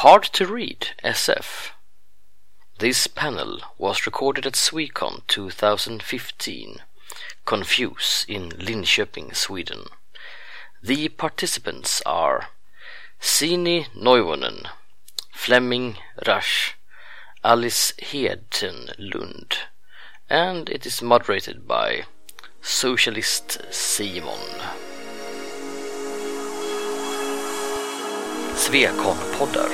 Hard to Read SF. This panel was recorded at Swecon 2015, Confuse in Linköping, Sweden. The participants are Sini Neuvonen, Fleming Rasch, Alice Hedenlund, and it is moderated by Socialist Simon. Sweconpoddar,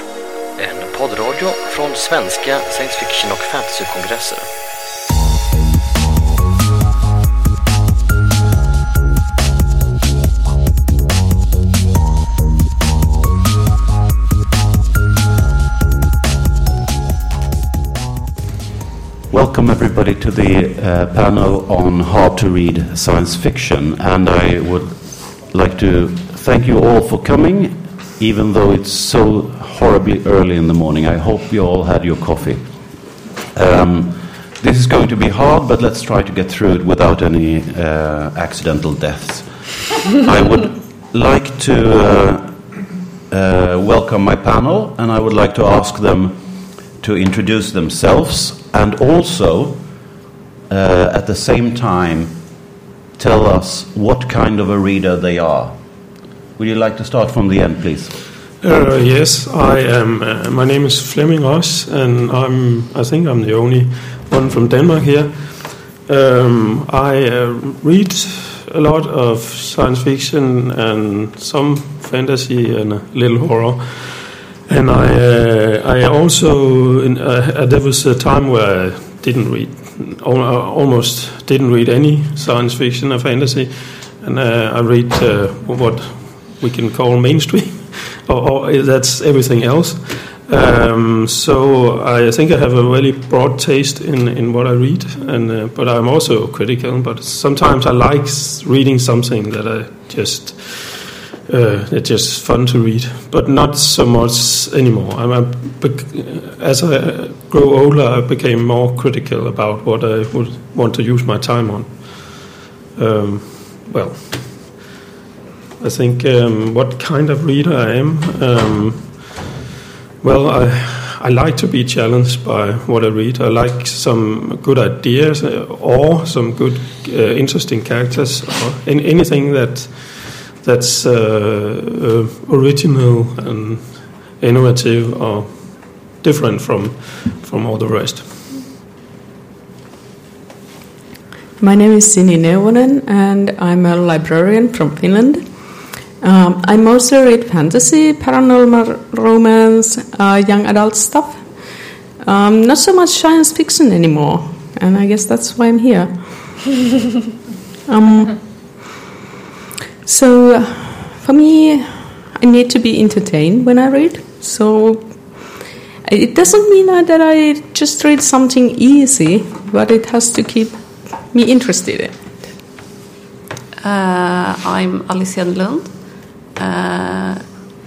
en poddradio från svenska science fiction och fantasykongresser. Welcome everybody to the uh, panel on hard to read science fiction. And I would like to thank you all for coming even though it's so horribly early in the morning. I hope you all had your coffee. Um, this is going to be hard, but let's try to get through it without any uh, accidental deaths. I would like to uh, uh, welcome my panel, and I would like to ask them to introduce themselves and also, uh, at the same time, tell us what kind of a reader they are. Would you like to start from the end, please? Uh, yes, I am. Uh, my name is Flemming Ross, and I'm. I think I'm the only one from Denmark here. Um, I uh, read a lot of science fiction and some fantasy and a little horror. And I, uh, I also, in, uh, there was a time where I didn't read, almost didn't read any science fiction or fantasy, and uh, I read uh, what we can call mainstream, or, or, that's everything else. Um, so I think I have a really broad taste in, in what I read, and uh, but I'm also critical. But sometimes I like reading something that I just uh, it's just fun to read, but not so much anymore. I'm as I grow older, I became more critical about what I would want to use my time on. Um, well, I think um, what kind of reader I am. Um, well, I I like to be challenged by what I read. I like some good ideas uh, or some good, uh, interesting characters, or anything that that's uh, uh, original and innovative or different from from all the rest. My name is Sini Neuvonen, and I'm a librarian from Finland. Um, I mostly read fantasy, paranormal romance, uh, young adult stuff. Um, not so much science fiction anymore, and I guess that's why I'm here. um, so, uh, for me, I need to be entertained when I read. So, it doesn't mean that I just read something easy, but it has to keep me interested. Uh, I'm Alice Hedenlund. Uh,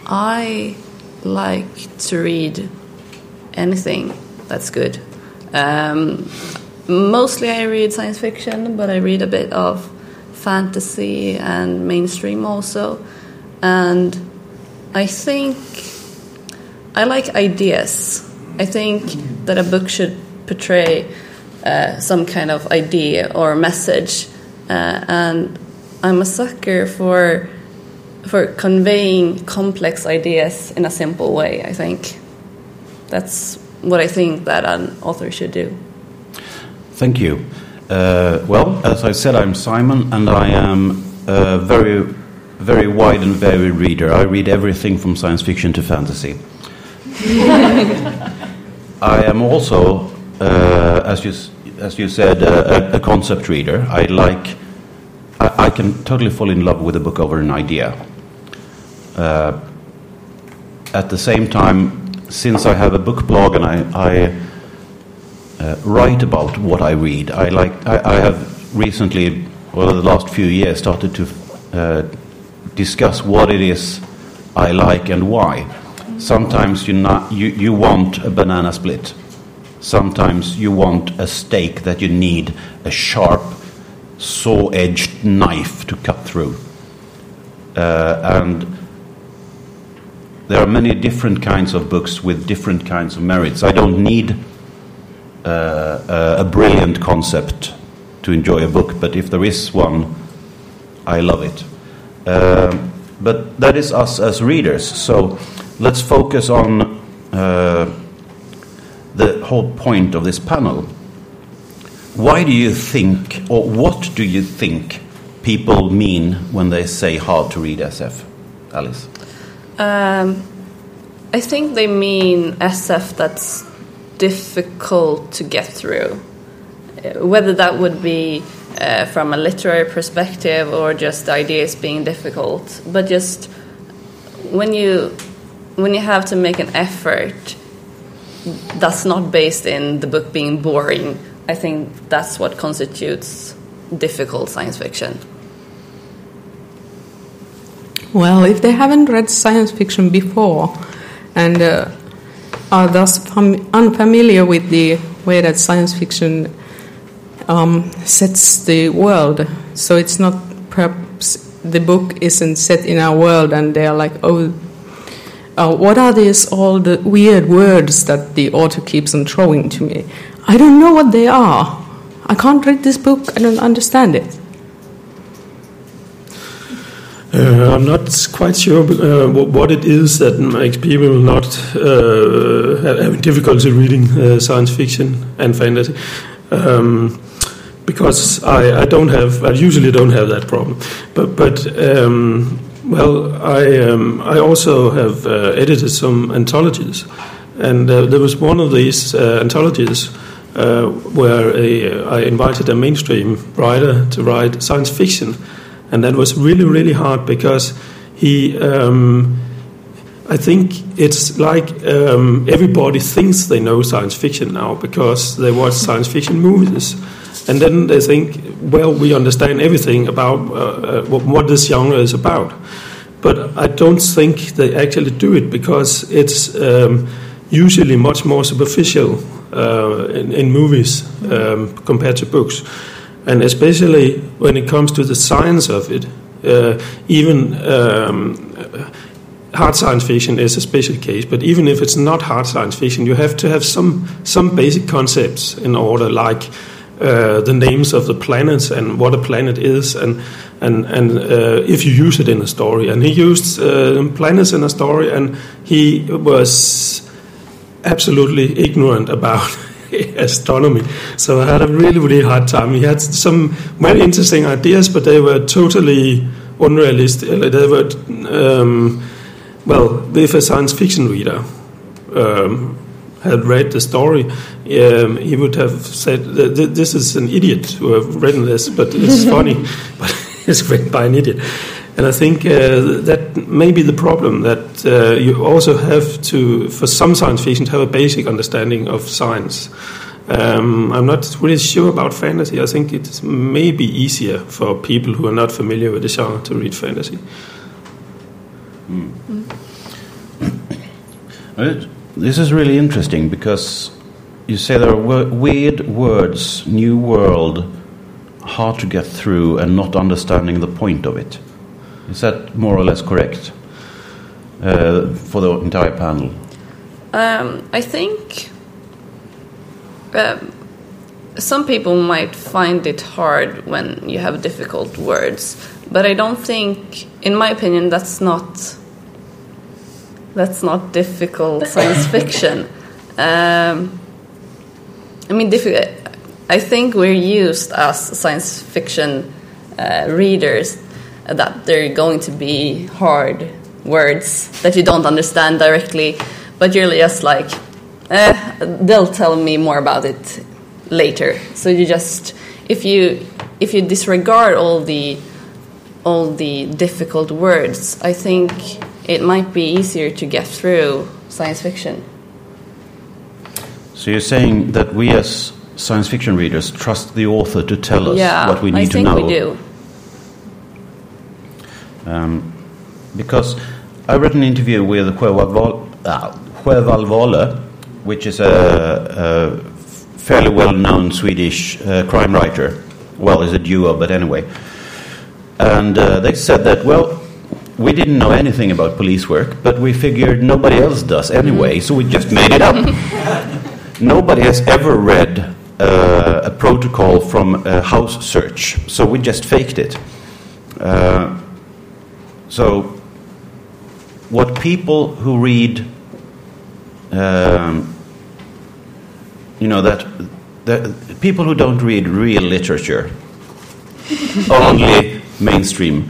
I like to read anything that's good. Um, mostly I read science fiction, but I read a bit of fantasy and mainstream also. And I think I like ideas. I think that a book should portray uh, some kind of idea or message, uh, and I'm a sucker for for conveying complex ideas in a simple way. I think that's what I think that an author should do. Thank you. Uh, well, as I said, I'm Simon, and I am a very, very wide and varied reader. I read everything from science fiction to fantasy. I am also, uh, as you as you said, uh, a, a, concept reader. I like. I, I, can totally fall in love with a book over an idea. Uh, at the same time, since I have a book blog and I, I uh, write about what I read. I like. I, I have recently, over the last few years, started to uh, discuss what it is I like and why. Sometimes you not you, you want a banana split. Sometimes you want a steak that you need a sharp, saw-edged knife to cut through. Uh, and there are many different kinds of books with different kinds of merits. I don't need uh, a brilliant concept to enjoy a book, but if there is one, I love it. Um, but that is us as readers. So let's focus on uh, the whole point of this panel. Why do you think, or what do you think, people mean when they say hard to read SF? Alice? Um, I think they mean SF that's difficult to get through. Uh, whether that would be uh, from a literary perspective or just ideas being difficult, but just when you when you have to make an effort that's not based in the book being boring, I think that's what constitutes difficult science fiction. Well, if they haven't read science fiction before and uh, are thus unfamiliar with the way that science fiction um, sets the world, so it's not perhaps the book isn't set in our world and they're like, oh, uh, what are these all the weird words that the author keeps on throwing to me? I don't know what they are. I can't read this book, I don't understand it. Uh, I'm not quite sure uh, what it is that makes people not uh, having difficulty reading uh, science fiction and fantasy. Um, because I, I, don't have, I usually don't have that problem. But, but um, well, I, um, I also have uh, edited some anthologies. And uh, there was one of these anthologies where a, I invited a mainstream writer to write science fiction and that was really really hard because he. Um, I think it's like um, everybody thinks they know science fiction now because they watch science fiction movies, and then they think, well, we understand everything about uh, uh, what this genre is about. But I don't think they actually do it because it's um, usually much more superficial uh, in, in, movies um, compared to books and especially when it comes to the science of it, uh, even um, hard science fiction is a special case. But even if it's not hard science fiction, you have to have some some basic concepts in order, like uh, the names of the planets and what a planet is, and and and uh, if you use it in a story. And he used uh, planets in a story, and he was absolutely ignorant about astronomy. So I had a really, really hard time. He had some very interesting ideas, but they were totally unrealistic. They were, um, well, if a science fiction reader um, had read the story, um, he would have said, "This is an idiot who have written this, but it's funny, but it's written by an idiot." And I think uh, that may be the problem that uh, you also have to, for some science fiction, to have a basic understanding of science. Um, I'm not really sure about fantasy. I think it may be easier for people who are not familiar with the genre to read fantasy. Mm. This is really interesting because you say there are weird words, new world, hard to get through, and not understanding the point of it. Is that more or less correct uh, for the entire panel? Um, I think um, some people might find it hard when you have difficult words, but I don't think, in my opinion, that's not that's not difficult science fiction. Um, I mean, I think we're used as science fiction uh, readers that they're going to be hard words that you don't understand directly, but you're just like, eh, they'll tell me more about it later. So you just, if you if you disregard all the all the difficult words, I think it might be easier to get through science fiction. So you're saying that we as science fiction readers trust the author to tell us yeah, what we need to know? I think we do. Um, because I read an interview with Sjöwall uh, which is a, a fairly well-known Swedish uh, crime writer. Well, is a duo, but anyway. And uh, they said that, well, we didn't know anything about police work, but we figured nobody else does anyway, so we just made it up. nobody has ever read uh, a protocol from a house search, so we just faked it. Uh, so, what people who read, um, you know, that, that people who don't read real literature, only mainstream,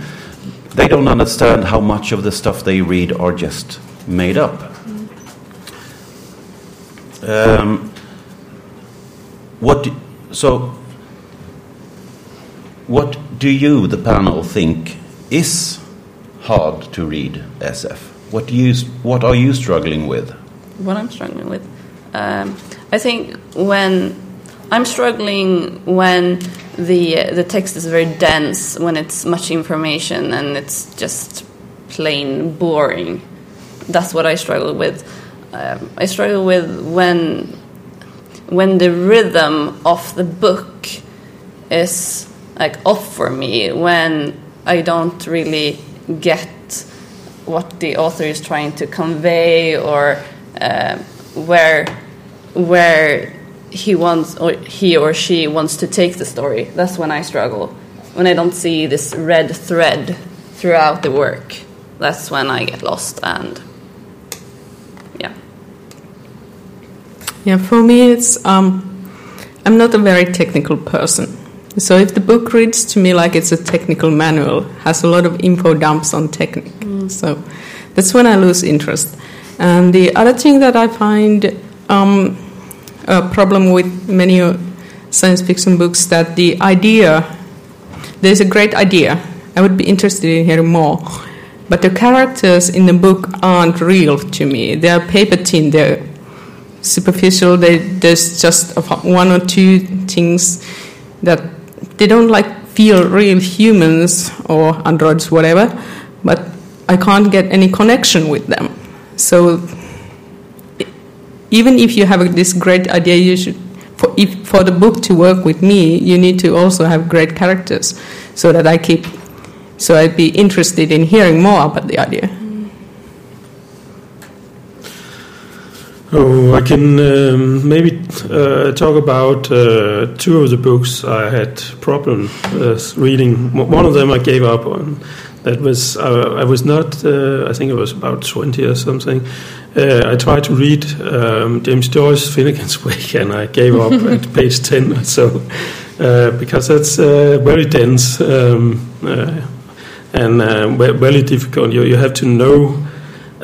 they don't understand how much of the stuff they read are just made up. Um, what do, so? What do you, the panel, think is hard to read SF? What do you? What are you struggling with? What I'm struggling with, um, I think when I'm struggling when the the text is very dense, when it's much information and it's just plain boring. That's what I struggle with. Um, I struggle with when when the rhythm of the book is like off for me when I don't really get what the author is trying to convey or uh, where where he wants or he or she wants to take the story. That's when I struggle. When I don't see this red thread throughout the work, that's when I get lost and yeah. Yeah, for me, it's um, I'm not a very technical person. So if the book reads to me like it's a technical manual, has a lot of info dumps on technique, mm. so that's when I lose interest. And the other thing that I find um, a problem with many science fiction books that the idea there's a great idea. I would be interested in hearing more, but the characters in the book aren't real to me. They are paper thin. They're superficial. They, there's just one or two things that they don't like feel real humans or androids, whatever. But I can't get any connection with them. So even if you have this great idea, you should for if for the book to work with me, you need to also have great characters, so that I keep so I'd be interested in hearing more about the idea. Oh, I can um, maybe uh, talk about uh, two of the books I had problem uh, reading. One of them I gave up on. That was uh, I was not. Uh, I think it was about twenty or something. Uh, I tried to read um, James Joyce Finnegans Wake, and I gave up at page ten or so because that's very dense um, and very difficult. You you have to know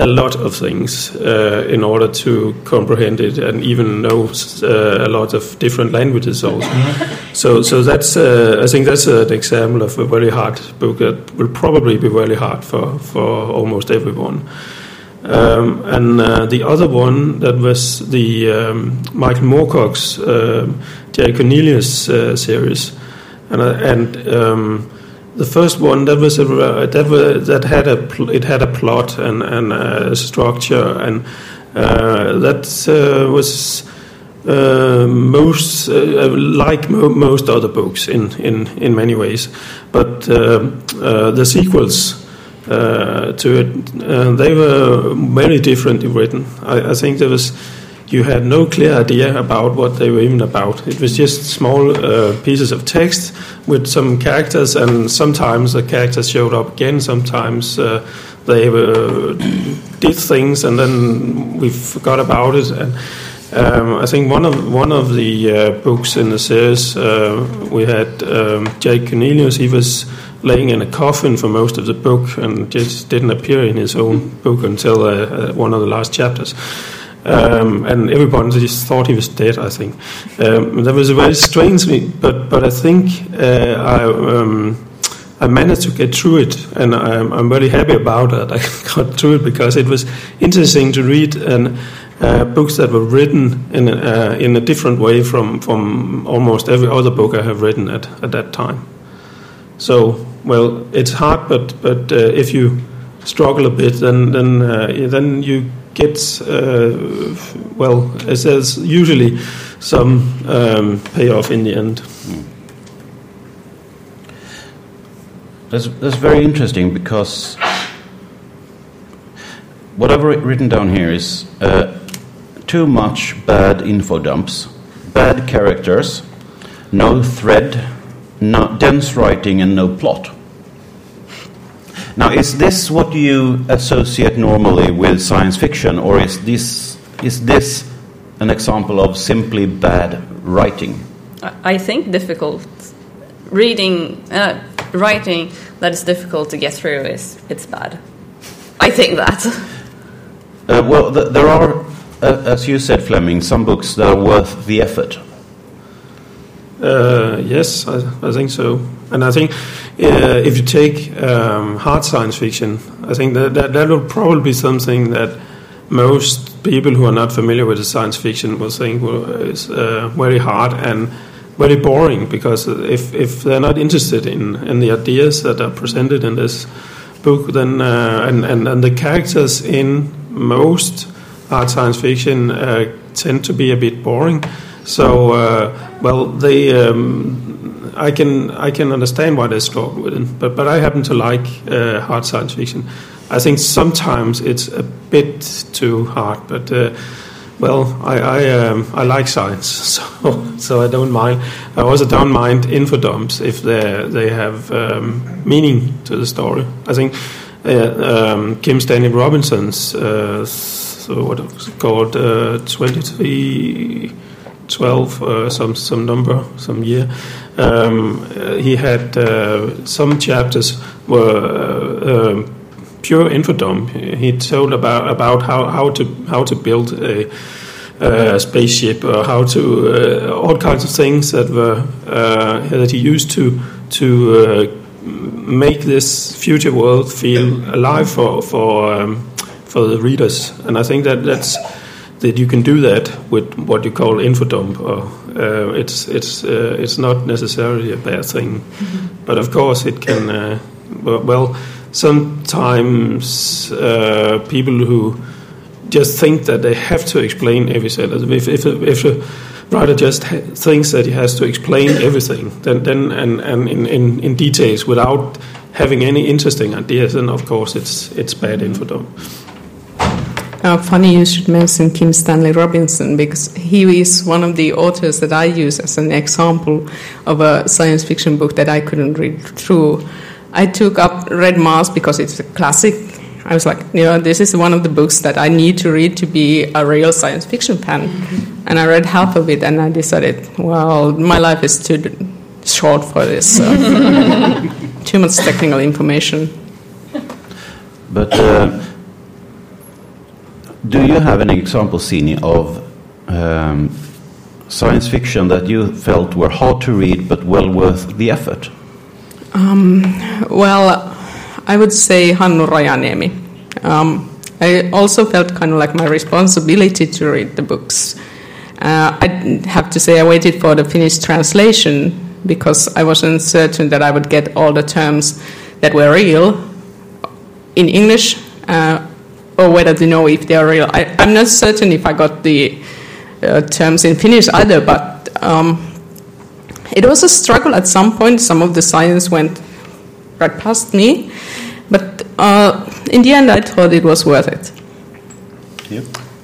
a lot of things uh, in order to comprehend it and even know uh, a lot of different languages also. so, so that's uh, I think that's an example of a very hard book that will probably be very hard for for almost everyone. Um, and uh, the other one that was the um, Michael Moorcock's uh, Jerry Cornelius uh, series, and and um, the first one that was a, that was, that had a it had a plot and and a structure and uh, that uh, was uh, most uh, like mo most other books in in in many ways, but uh, uh, the sequels. to it, they were very differently written. I, I think there was you had no clear idea about what they were even about. It was just small uh, pieces of text with some characters, and sometimes the characters showed up again. Sometimes uh, they uh, did things, and then we forgot about it. And um, I think one of one of the uh, books in the series uh, we had um, Jake Cornelius. He was laying in a coffin for most of the book and just didn't appear in his own book until uh, one of the last chapters. Um, and everybody just thought he was dead. I think um, that was a very strange but but I think uh, I um, I managed to get through it, and I'm, I'm very happy about that. I got through it because it was interesting to read and. Uh, books that were written in a, uh, in a different way from, from almost every other book I have written at, at that time. So, well, it's hard, but but uh, if you struggle a bit, then then uh, then you gets, uh, well, as there's usually some um, payoff in the end. That's, that's very interesting because what I've written down here is uh, too much bad info dumps, bad characters, no thread, no dense writing, and no plot. Now, is this what you associate normally with science fiction, or is this is this an example of simply bad writing? I- think difficult reading, uh, writing that is difficult to get through is it's bad. I think that. Uh, well, th- there are, uh, as you said, Fleming, some books that are worth the effort. Uh, yes, I, I think so. And I think uh, if you take um, hard science fiction, I think that, that that will probably be something that most people who are not familiar with science fiction will think will, is uh, very hard and very boring because if, if they're not interested in, in the ideas that are presented in this book, then uh, and, and, and the characters in most hard science fiction uh, tend to be a bit boring. So, uh, well, they, um, I can I can understand why they struggle with it, but but I happen to like uh, hard science fiction. I think sometimes it's a bit too hard, but uh, well, I I, um, I like science, so so I don't mind. I also don't mind infodumps if they they have um, meaning to the story. I think uh, um, Kim Stanley Robinson's uh, what was called uh, twenty three. 12, uh, some some number, some year. Um, uh, he had uh, some chapters were uh, um, pure infodump. He told about about how, how to how to build a, a spaceship or how to uh, all kinds of things that were uh, that he used to to uh, make this future world feel alive for for um, for the readers. And I think that that's that you can do that with what you call infodump. Or, uh, it's it's uh, it's not necessarily a bad thing, but of course it can. Uh, well- well, sometimes uh, people who just think that they have to explain everything. If if if a writer just ha- thinks that he has to explain everything, then then and and in, in, in details without having any interesting ideas, then of course it's it's bad infodump. Uh, funny you should mention Kim Stanley Robinson because he is one of the authors that I use as an example of a science fiction book that I couldn't read through. I took up Red Mars because it's a classic. I was like, you know, this is one of the books that I need to read to be a real science fiction fan. And I read half of it and I decided, well, my life is too short for this. So. too much technical information. But uh, do you have any example, Sini, of um, science fiction that you felt were hard to read but well worth the effort? Well, I would say Hannu Rajaniemi. Um, I also felt kind of like my responsibility to read the books. Uh, I have to say I waited for the Finnish translation because I wasn't certain that I would get all the terms that were real in English uh, or whether they know if they are real. I, I'm not certain if I got the uh, terms in Finnish either, but um, it was a struggle at some point. Some of the science went right past me, but uh, in the end, I thought it was worth it.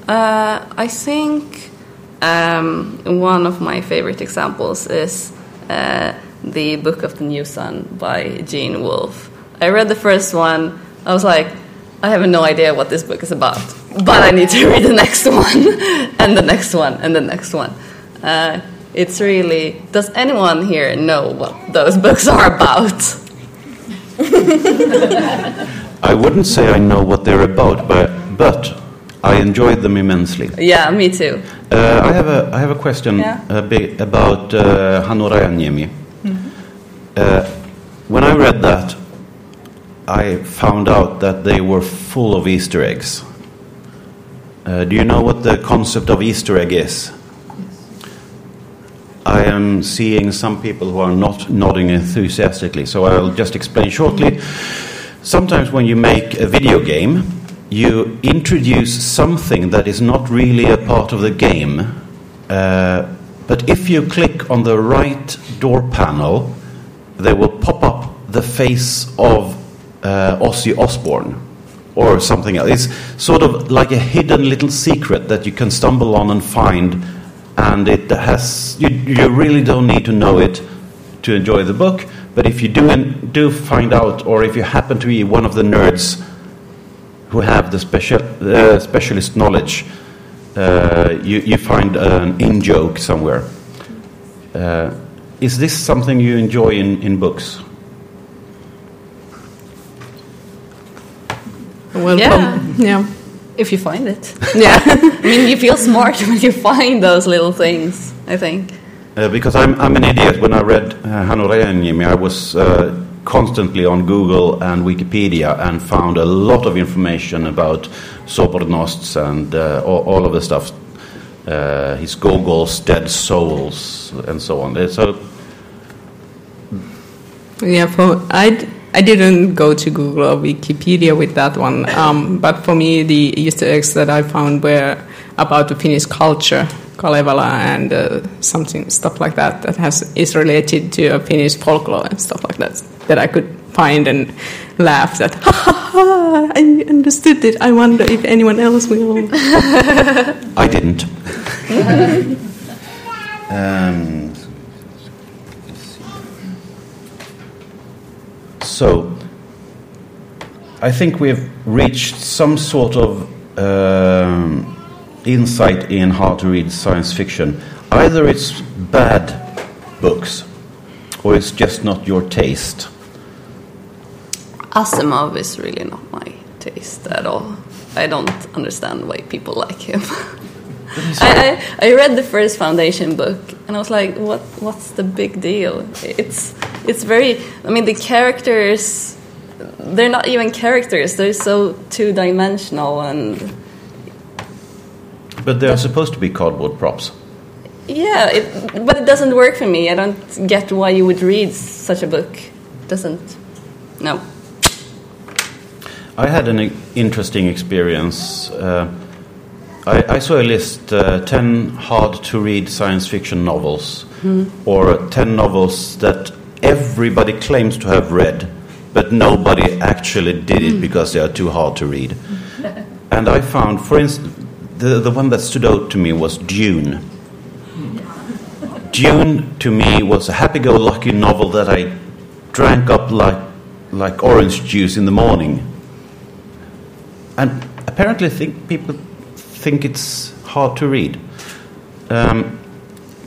Uh, I think um, one of my favorite examples is uh, the Book of the New Sun by Gene Wolfe. I read the first one. I was like, I have no idea what this book is about, but I need to read the next one, and the next one, and the next one. Uh, it's really. Does anyone here know what those books are about? I wouldn't say I know what they're about, but, but I enjoyed them immensely. Yeah, me too. Uh, I have a I have a question Yeah. a bit about uh, Hannu Rajaniemi. Uh, when I read that, I found out that they were full of Easter eggs. Uh, do you know what the concept of Easter egg is? I am seeing some people who are not nodding enthusiastically, so I'll just explain shortly. Sometimes when you make a video game, you introduce something that is not really a part of the game. Uh, but if you click on the right door panel, there will pop up the face of uh, Ozzy Osbourne. or something else. It's sort of like a hidden little secret that you can stumble on and find, and it has you, you really don't need to know it to enjoy the book. But if you do do find out, or if you happen to be one of the nerds who have the special specialist knowledge, uh, you, you find an in joke somewhere. Uh, is this something you enjoy in, in books? Well, Yeah. yeah. If you find it. Yeah. I mean, you feel smart when you find those little things, I think. Uh, because I'm, I'm an idiot. When I read uh, Hannu Rajaniemi, I was uh, constantly on Google and Wikipedia and found a lot of information about Sobornosts and uh, all, all of the stuff, uh, his Gogol's dead souls and so on. Uh, So Yeah, for I, d- I didn't go to Google or Wikipedia with that one, um, but for me the Easter eggs that I found were about the Finnish culture, Kalevala, and uh, something stuff like that that has is related to uh, Finnish folklore and stuff like that that I could find and laugh at. Ha ha ha! I understood it. I wonder if anyone else will. I didn't. um, so, I think we've reached some sort of um, insight in how to read science fiction. Either it's bad books, or it's just not your taste. Asimov is really not my taste at all. I don't understand why people like him. I, I, I read the first Foundation book and I was like, what what's the big deal? It's it's very. I mean, the characters they're not even characters. They're so two dimensional and But they are supposed to be cardboard props. yeah. It, but it doesn't work for me. I don't get why you would read such a book. doesn't. No. I had an interesting experience. Uh, I, I saw a list uh, 10 hard to read science fiction novels, or 10 novels that everybody claims to have read, but nobody actually did it because they are too hard to read. and I found, for instance, the, the one that stood out to me was Dune. Dune to me was a happy go lucky novel that I drank up like, like orange juice in the morning. And apparently, think people think it's hard to read. Um,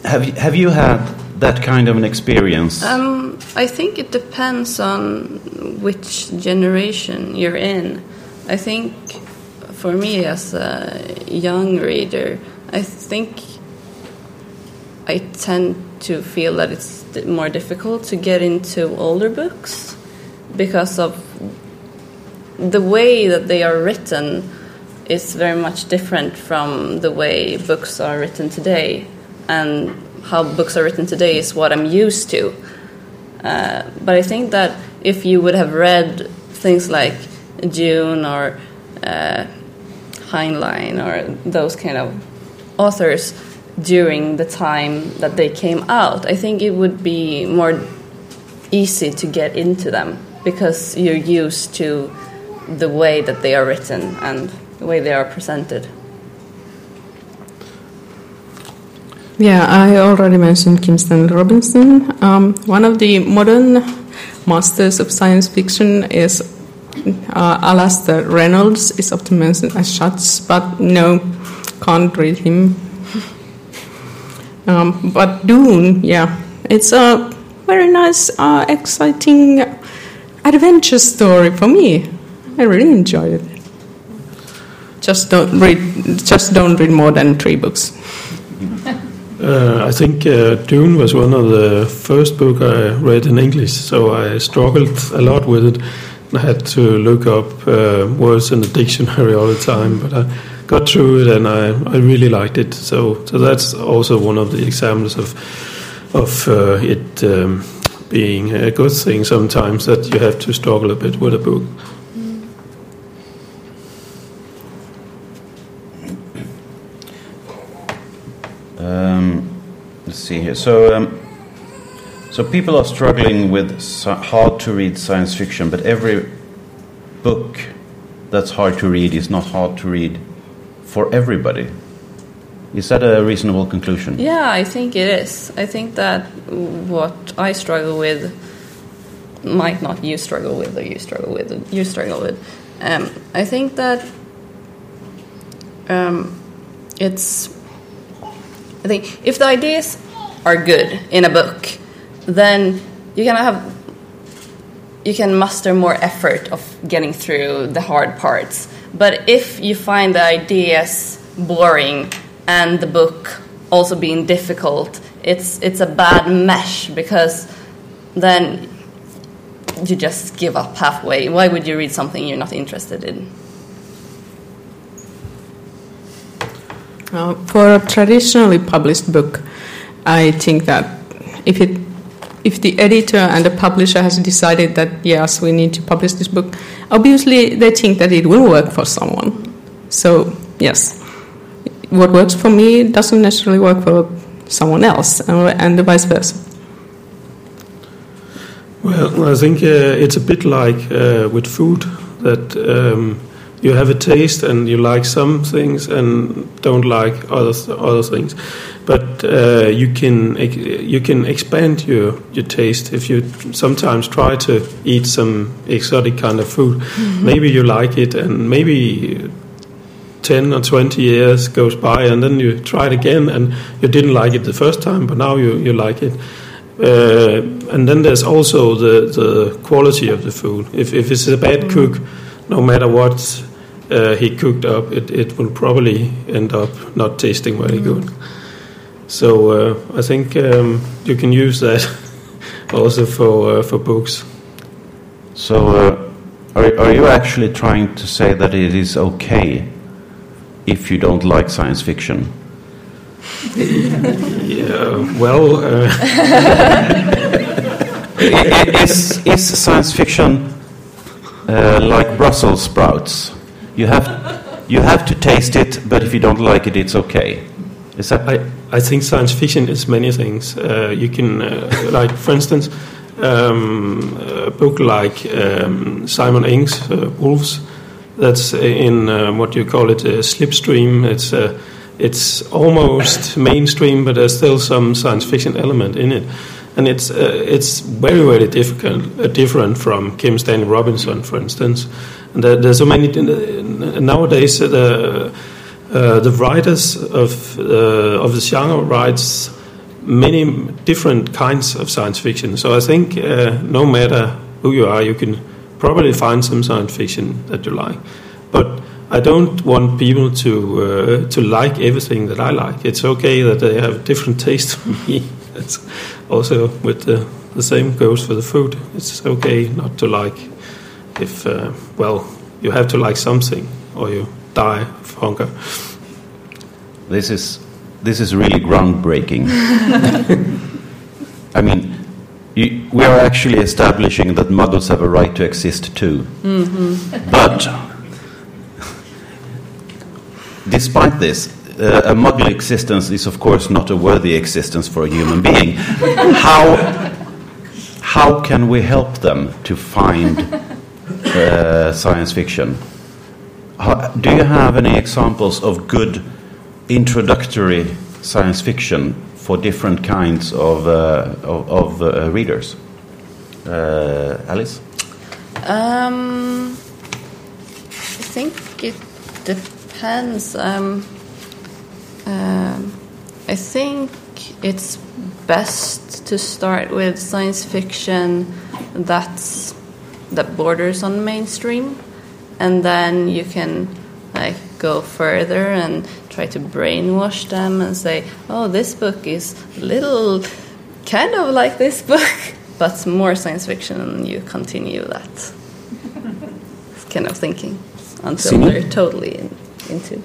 have have you had that kind of an experience? Um, I think it depends on which generation you're in. I think for me as a young reader, I think I tend to feel that it's more difficult to get into older books because of the way that they are written is very much different from the way books are written today and how books are written today is what I'm used to. Uh, but I think that if you would have read things like Dune or uh, Heinlein or those kind of authors during the time that they came out, I think it would be more easy to get into them because you're used to the way that they are written and the way they are presented. Yeah, I already mentioned Kim Stanley Robinson. Um, one of the modern masters of science fiction is uh, Alastair Reynolds. Is often mentioned as such, but no, can't read him. Um, but Dune, yeah, it's a very nice, uh, exciting adventure story for me. I really enjoyed it. Just don't read. Just don't read more than three books. Uh, I think uh, Dune was one of the first book I read in English, so I struggled a lot with it. I had to look up uh, words in the dictionary all the time, but I got through it and I, I really liked it. So, so that's also one of the examples of of uh, it um, being a good thing sometimes that you have to struggle a bit with a book. Um, let's see here. So, um, so people are struggling with hard to read science fiction, but every book that's hard to read is not hard to read for everybody. Is that a reasonable conclusion? Yeah, I think it is. I think that what I struggle with might not you struggle with, or you struggle with, or you struggle with. Um, I think that um, it's. I think if the ideas are good in a book, then you can have you can muster more effort of getting through the hard parts. But if you find the ideas boring and the book also being difficult, it's it's a bad mesh because then you just give up halfway. Why would you read something you're not interested in? For a traditionally published book, I think that if it if the editor and the publisher has decided that yes, we need to publish this book, obviously they think that it will work for someone. So yes, what works for me doesn't necessarily work for someone else, and the vice versa. Well, I think uh, it's a bit like uh, with food that um, you have a taste and you like some things and don't like other other things. But uh, you can you can expand your your taste if you sometimes try to eat some exotic kind of food. Mm-hmm. Maybe you like it, and maybe 10 or 20 years goes by and then you try it again and you didn't like it the first time but now you, you like it uh, and then there's also the, the quality of the food if, if it's a bad mm. cook no matter what uh, he cooked up it, it will probably end up not tasting very mm. good so uh, I think um, you can use that also for, uh, for books so uh, are, are you actually trying to say that it is okay if you don't like science fiction? yeah, well. Uh. is, is science fiction uh, like Brussels sprouts? You have, you have to taste it, but if you don't like it, it's okay. Is that? I, I think science fiction is many things. Uh, you can, uh, like, for instance, um, a book like um, Simon Ings uh, Wolves that's in uh, what you call it a slipstream. It's uh, it's almost mainstream, but there's still some science fiction element in it, and it's uh, it's very very difficult, uh, different from Kim Stanley Robinson, for instance. And there, there's so many nowadays. Uh, the uh, the writers of of the genre writes many different kinds of science fiction. So I think no matter who you are, you can probably find some science fiction that you like. But I don't want people to uh, to like everything that I like. It's okay that they have different taste from me. It's also with the, the same goes for the food. It's okay not to like if uh, well you have to like something or you die of hunger. This is this is really groundbreaking. I mean, you, we are actually establishing that muggles have a right to exist too. Mm-hmm. But despite this, uh, a muggle existence is, of course, not a worthy existence for a human being. how, how can we help them to find uh, science fiction? How, do you have any examples of good introductory science fiction for different kinds of, uh, of, of uh, readers. Uh, Alice? Um, I think it depends. Um, um, I think it's best to start with science fiction that's that borders on mainstream, and then you can like go further and try to brainwash them and say, "Oh, this book is a little kind of like this book, but more science fiction," and you continue that kind of thinking until they're totally in, into.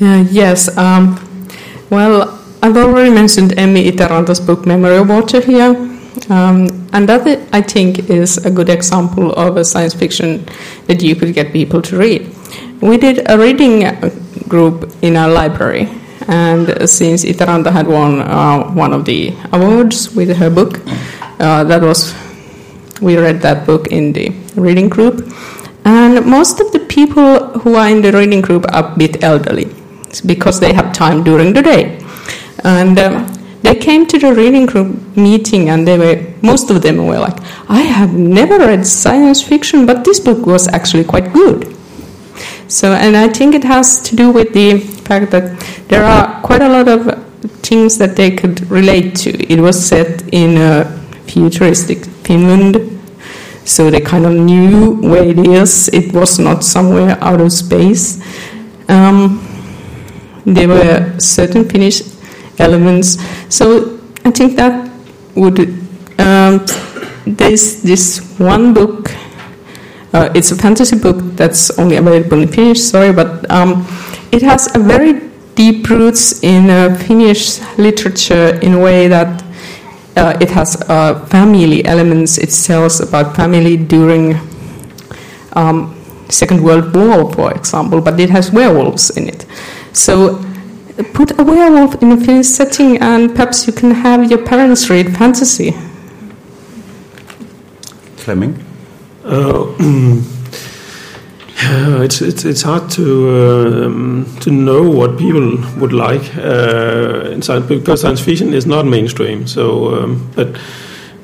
Uh, yes. Um, well, I've already mentioned Emmy Itäranta's book Memory of Water here. Um, and that, I think, is a good example of a science fiction that you could get people to read. We did a reading group in our library, and since Itäranta had won uh, one of the awards with her book, uh, that was we read that book in the reading group. And most of the people who are in the reading group are a bit elderly because they have time during the day. And um, they came to the reading group meeting and they were most of them were like i have never read science fiction but this book was actually quite good. So and i think it has to do with the fact that there are quite a lot of things that they could relate to. It was set in a futuristic finland so they kind of knew where it is. It was not somewhere out of space. Um, there were certain finnish elements. So I think that would. Um, there's this one book. Uh, it's a fantasy book that's only available in Finnish. Sorry, but um, it has a very deep roots in uh, Finnish literature in a way that uh, it has uh, family elements. It tells about family during um, Second World War, for example, but it has werewolves in it. So put a werewolf in a Finnish setting, and perhaps you can have your parents read fantasy. Fleming. Uh, it's, it's it's hard to um, to know what people would like uh, in science because science fiction is not mainstream. So, um, but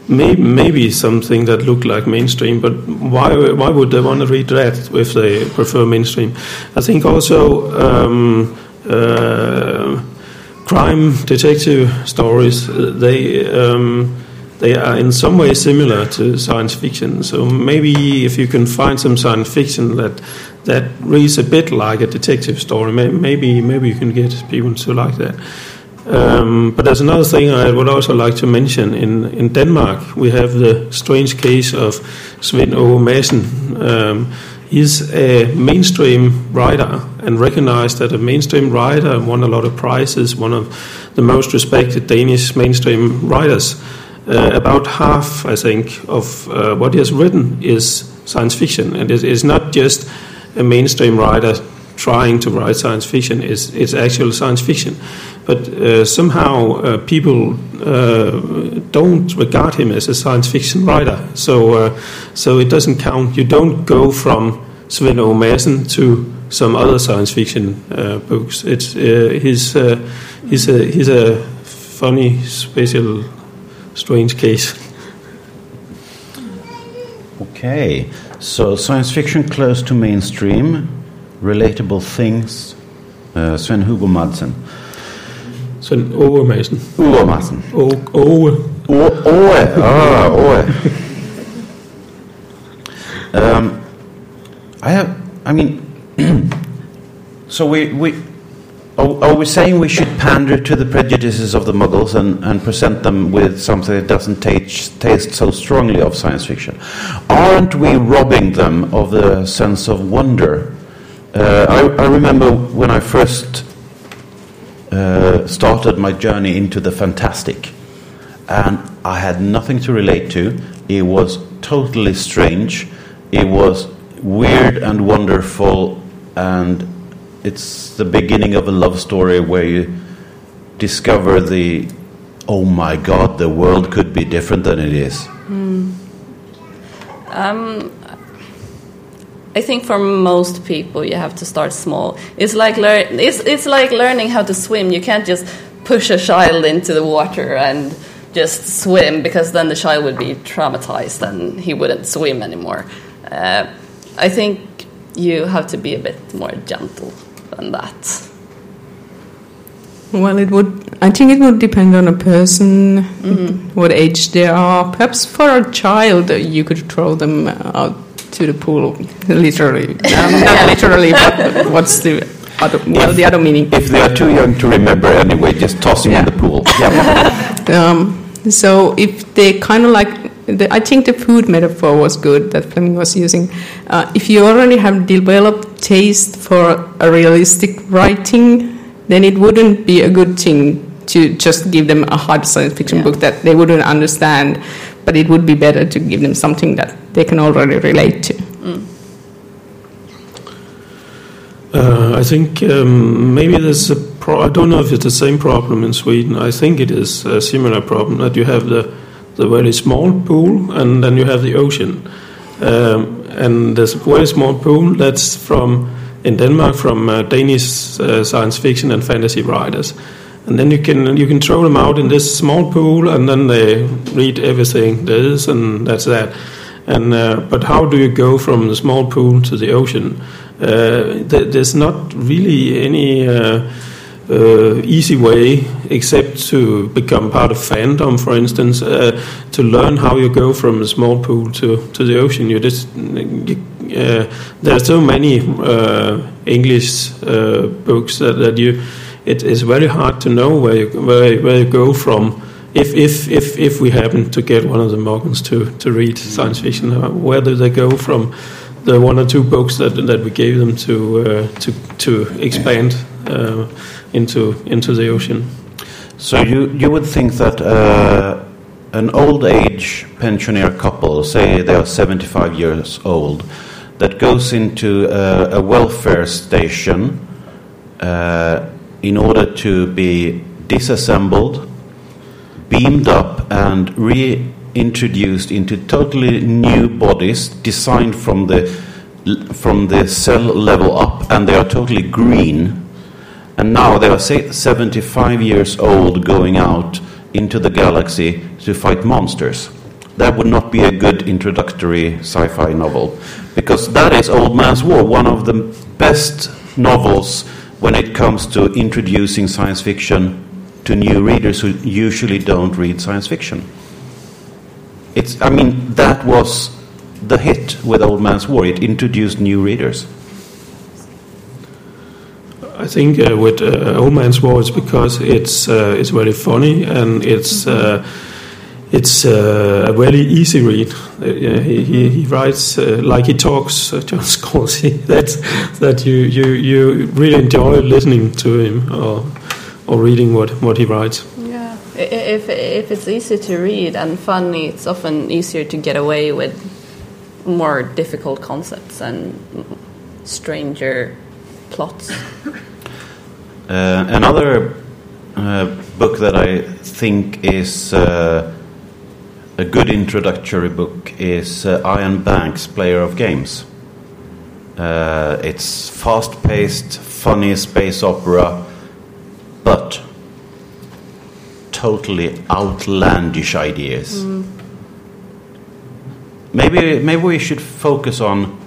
maybe maybe something that looked like mainstream. But why why would they want to read that if they prefer mainstream? I think also. Um, uh, crime detective stories. Uh, they um, they are in some way similar to science fiction. So maybe if you can find some science fiction that that reads a bit like a detective story, maybe maybe you can get people to like that. Um, but there's another thing I would also like to mention. In, in Denmark, we have the strange case of Svend Åge Madsen. Um, He's a mainstream writer and recognized as a mainstream writer, won a lot of prizes, one of the most respected Danish mainstream writers. Uh, about half, I think, of uh, what he has written is science fiction, and it is not just a mainstream writer trying to write science fiction; is, it's actual science fiction. But uh, somehow uh, people uh, don't regard him as a science fiction writer, so uh, so it doesn't count. You don't go from Svend Åge Madsen to some other science fiction uh, books. It's uh, he's he's a he's a funny, special, strange case. Okay, so science fiction close to mainstream, relatable things. Uh, Sven Hugo Madsen. Sådan Åge Madsen. Åge Madsen. Åge. Åge. Ah, Åge. um, I have, I mean, so we, we are, are, we saying we should pander to the prejudices of the Muggles and, and present them with something that doesn't taste, taste so strongly of science fiction? Aren't we robbing them of the sense of wonder? Uh, I, I remember when I first uh, started my journey into the fantastic. And I had nothing to relate to. It was totally strange. It was weird and wonderful. And it's the beginning of a love story where you discover the oh my god, the world could be different than it is. Mm. Um, I think for most people, you have to start small. It's like learn. It's it's like learning how to swim. You can't just push a child into the water and just swim because then the child would be traumatized and he wouldn't swim anymore. Uh, I think you have to be a bit more gentle than that. Well, it would. I think it would depend on a person, mm-hmm. what age they are. Perhaps for a child, you could throw them out to the pool, literally. Um, not literally, but what's the other, well, the other meaning? If they are too young to remember anyway, just toss them yeah. in the pool. Yeah. um, so if they kind of like, the, I think the food metaphor was good that Fleming was using. Uh, if you already have developed taste for a realistic writing, then it wouldn't be a good thing to just give them a hard science fiction yeah. book that they wouldn't understand but it would be better to give them something that they can already relate to. Mm. Uh, I think um, maybe there's a pro- I don't know if it's the same problem in Sweden. I think it is a similar problem that you have the the very small pool, and then you have the ocean. Um, and this very small pool that's from in Denmark from uh, Danish uh, science fiction and fantasy writers. And then you can you can throw them out in this small pool, and then they read everything there is, and that's that. And uh, but how do you go from the small pool to the ocean? Uh, th- there's not really any uh, uh, easy way except to become part of fandom, for instance, uh, to learn how you go from a small pool to, to the ocean. You just you, uh, there are so many uh, English uh, books that, that you it is very hard to know where you, where, where you go from. If, if, if, if we happen to get one of the Morgans to, to read science fiction, uh, where do they go from the one or two books that, that we gave them to, uh, to, to expand uh, into, into the ocean? So you, you would think that uh, an old age pensioner couple, say they are 75 years old, that goes into a, a welfare station uh, in order to be disassembled, beamed up, and reintroduced into totally new bodies designed from the from the cell level up, and they are totally green. And now they are say, 75 years old, going out into the galaxy to fight monsters. That would not be a good introductory sci-fi novel, because that is Old Man's War, one of the best novels when it comes to introducing science fiction to new readers who usually don't read science fiction. It's, I mean, that was the hit with Old Man's War. It introduced new readers. I think uh, with uh, Old Man's War, it's because it's uh, it's very funny and it's uh, it's uh, a very easy read. Uh, he, he, he writes uh, like he talks, uh, John Scalzi. That that you, you you really enjoy listening to him or or reading what, what he writes. Yeah, if if it's easy to read and funny, it's often easier to get away with more difficult concepts and stranger plots. Uh, another uh, book that I think is uh, a good introductory book is uh, Iain Banks' Player of Games. Uh, it's fast paced, funny space opera, but totally outlandish ideas. Maybe, maybe we should focus on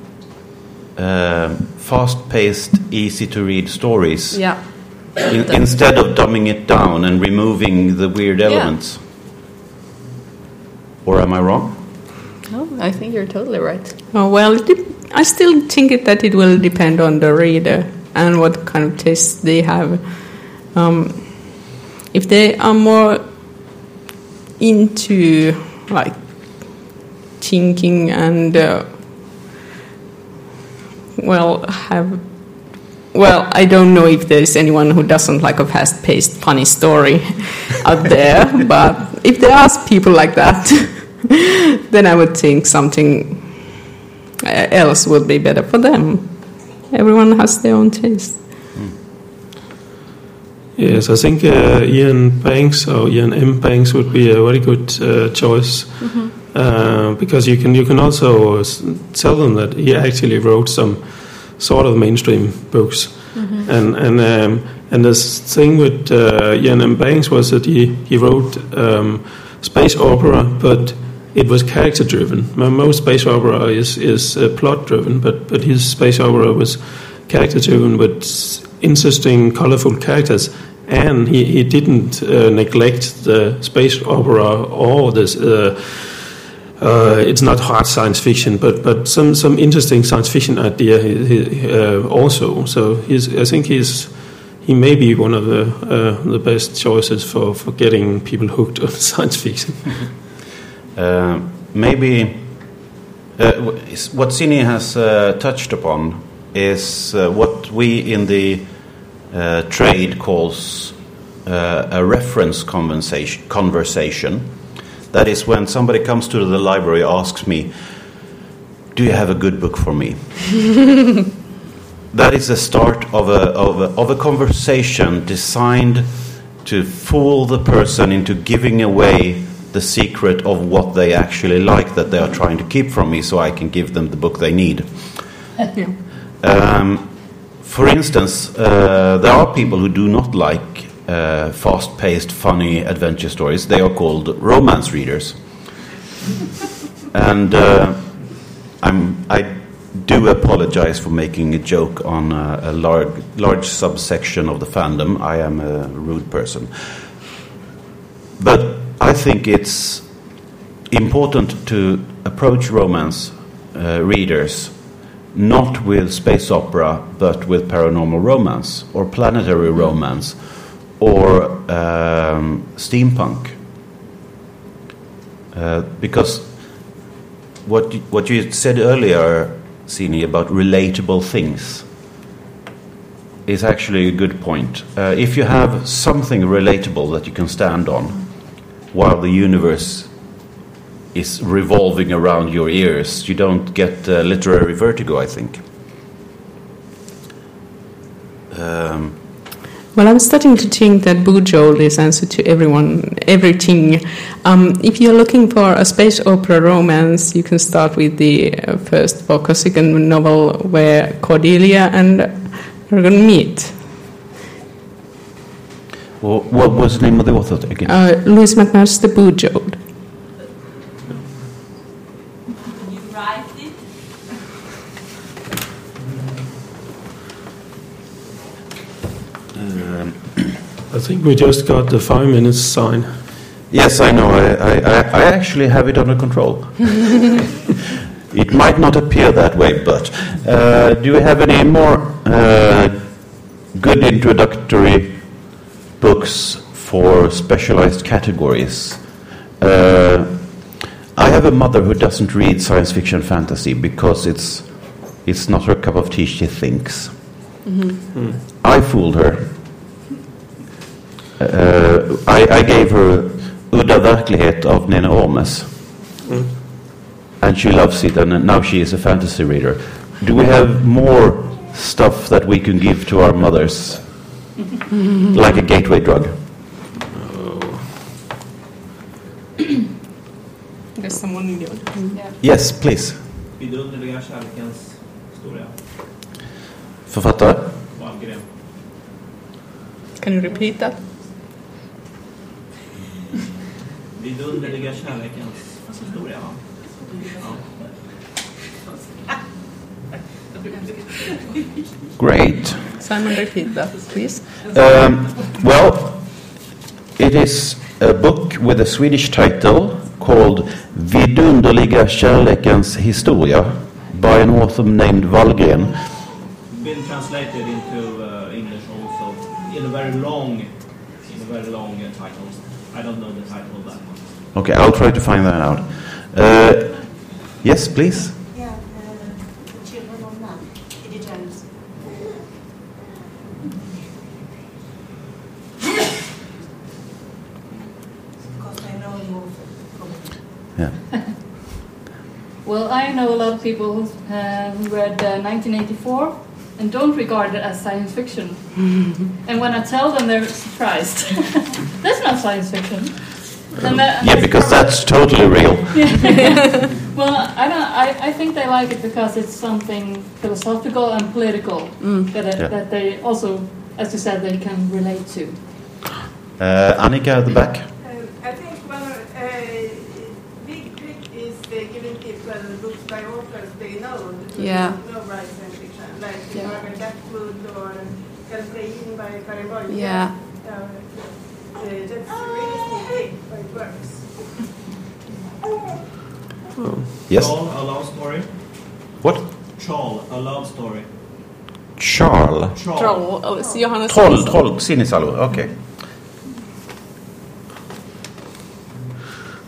uh, fast paced, easy to read stories Yeah. in, instead of dumbing it down and removing the weird elements. Or am I wrong? No, I think you're totally right. Oh, well, I still think that it will depend on the reader and what kind of taste they have. Um, if they are more into like thinking and uh, well have well I don't know if there's anyone who doesn't like a fast-paced funny story out there, but if there are people like that, then I would think something uh, else would be better for them. Everyone has their own taste. Yes, I think uh, Iain Banks or Iain M. Banks would be a very good uh, choice uh, because you can you can also s- tell them that he actually wrote some sort of mainstream books, and and um, and the thing with uh, Iain M. Banks was that he he wrote um, space opera, but it was character driven. Most space opera is is uh, plot driven, but but his space opera was character driven with interesting, colorful characters. And he, he didn't uh, neglect the space opera or this. Uh, uh, it's not hard science fiction, but but some some interesting science fiction idea uh, also. So he's I think he's he may be one of the uh, the best choices for, for getting people hooked on science fiction. Uh, maybe uh, what Sini has uh, touched upon is uh, what we in the uh, trade calls uh, a reference conversation, conversation. That is when somebody comes to the library asks me, "Do you have a good book for me?" that is the start of a, of a, of a conversation designed to fool the person into giving away the secret of what they actually like that they are trying to keep from me so I can give them the book they need. Yeah. Um, for instance, uh, there are people who do not like uh, fast paced, funny adventure stories. They are called romance readers. and uh, I'm, I do apologize for making a joke on a, a large, large subsection of the fandom. I am a rude person. But I think it's important to approach romance uh, readers not with space opera, but with paranormal romance or planetary romance or um, steampunk. Uh, because what you, what you said earlier, Sini, about relatable things is actually a good point. Uh, if you have something relatable that you can stand on while the universe is revolving around your ears, you don't get uh, literary vertigo, I think. Um, Well, I'm starting to think that Bujold is answer to everyone, everything. Um, if you're looking for a space opera romance, you can start with the uh, first Vorkosigan novel where Cordelia and Ergon meet. Well, what was the name of the author again? Uh, Lois McMaster Bujold. You. Um, I think we just got the five minutes sign. Yes, I know. I, I, I- I actually have it under control. it might not appear that way, but uh, do you have any more uh, good introductory books for specialized categories? Uh, I have a mother who doesn't read science fiction fantasy because it's it's not her cup of tea. She thinks. I fooled her. Uh, I, I gave her Udda verklighet av Nene Ormes. And she loves it, and now she is a fantasy reader. Do we have more stuff that we can give to our mothers? Like a gateway drug? Oh. There's someone in your Yes, please. Vidunderliga kärlekens historia. Författare? Vallgren. Can you repeat that? Vidunderliga kärlekens historia, va? Ja. Great. Simon, repeat that, please. Um, well, it is a book with a Swedish title called Vidunderliga kärlekens historia by an author named Vallgren. Been translated into uh, English also in a very long, in a very long uh, title. I don't know the title of that one. Okay, I'll try to find that out. Uh, yes, please. Yeah, uh, Children of Man, P.D. James. Because I know you also, probably. Yeah. Well, I know a lot of people who uh, who read uh, 1984 and don't regard it as science fiction. and when I tell them, they're surprised. that's not science fiction. And that- Yeah, because that's totally real. Well, I don't. I, I think they like it because it's something philosophical and political that it, Yeah. that they also, as you said, they can relate to. Uh, Annika at the back. Um, I think one of, uh, big trick is uh, giving people books by authors they know. who Yeah. Know write science fiction, like Yeah. Margaret Atwood or Kallocain by Karin Boye. Yeah. Uh, that's really sneaky, but it works. Yes. Charles, a love story. What? Charles, a love story. Charles. Charles. Troll, oh, it's Johannes Troll, Svensson. troll, Sinisalo. Okay.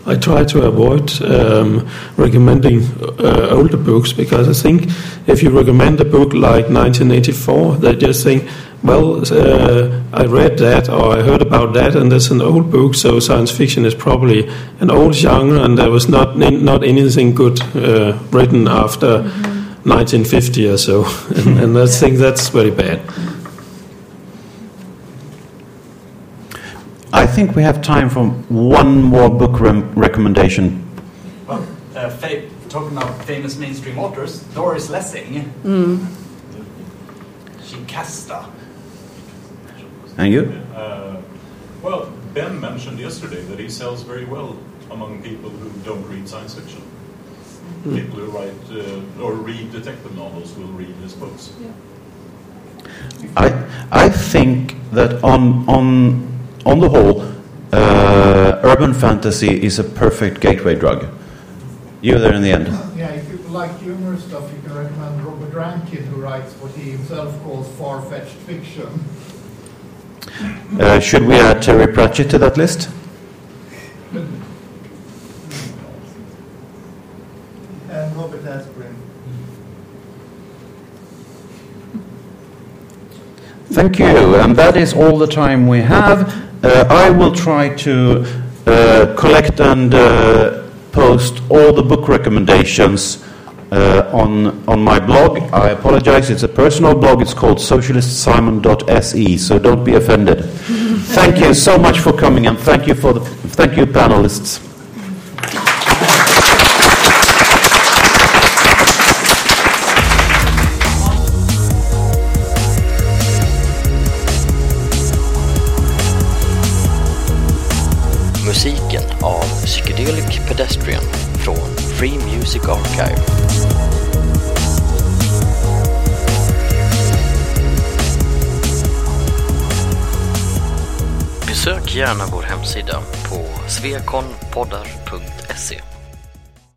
I try to avoid um, recommending uh, older books because I think if you recommend a book like 1984, they just think, well, uh, I read that or I heard about that, and that's an old book, so science fiction is probably an old genre, and there was not not anything good uh, written after 1950 or so, and, and I think that's very bad. I think we have time for one more book rem- recommendation. Well, uh, fa- talking about famous mainstream authors, Doris Lessing. Shikasta. And you? Uh, well, Ben mentioned yesterday that he sells very well among people who don't read science fiction. People who write uh, or read detective novels will read his books. I, I think that on, on, on the whole, uh, urban fantasy is a perfect gateway drug. You're there in the end. Yeah, if you like humorous stuff, you can recommend Robert Rankin, who writes what he himself calls far-fetched fiction. Uh, should we add Terry Pratchett to that list? And Robert Asprin. Thank you, and that is all the time we have. Uh, I will try to uh, collect and uh, post all the book recommendations uh, on on my blog. I apologize; it's a personal blog. It's called socialistsimon.se, so don't be offended. thank you so much for coming, and thank you for the thank you panelists. Free Music Archive. Besök gärna vår hemsida på svekonpoddar.se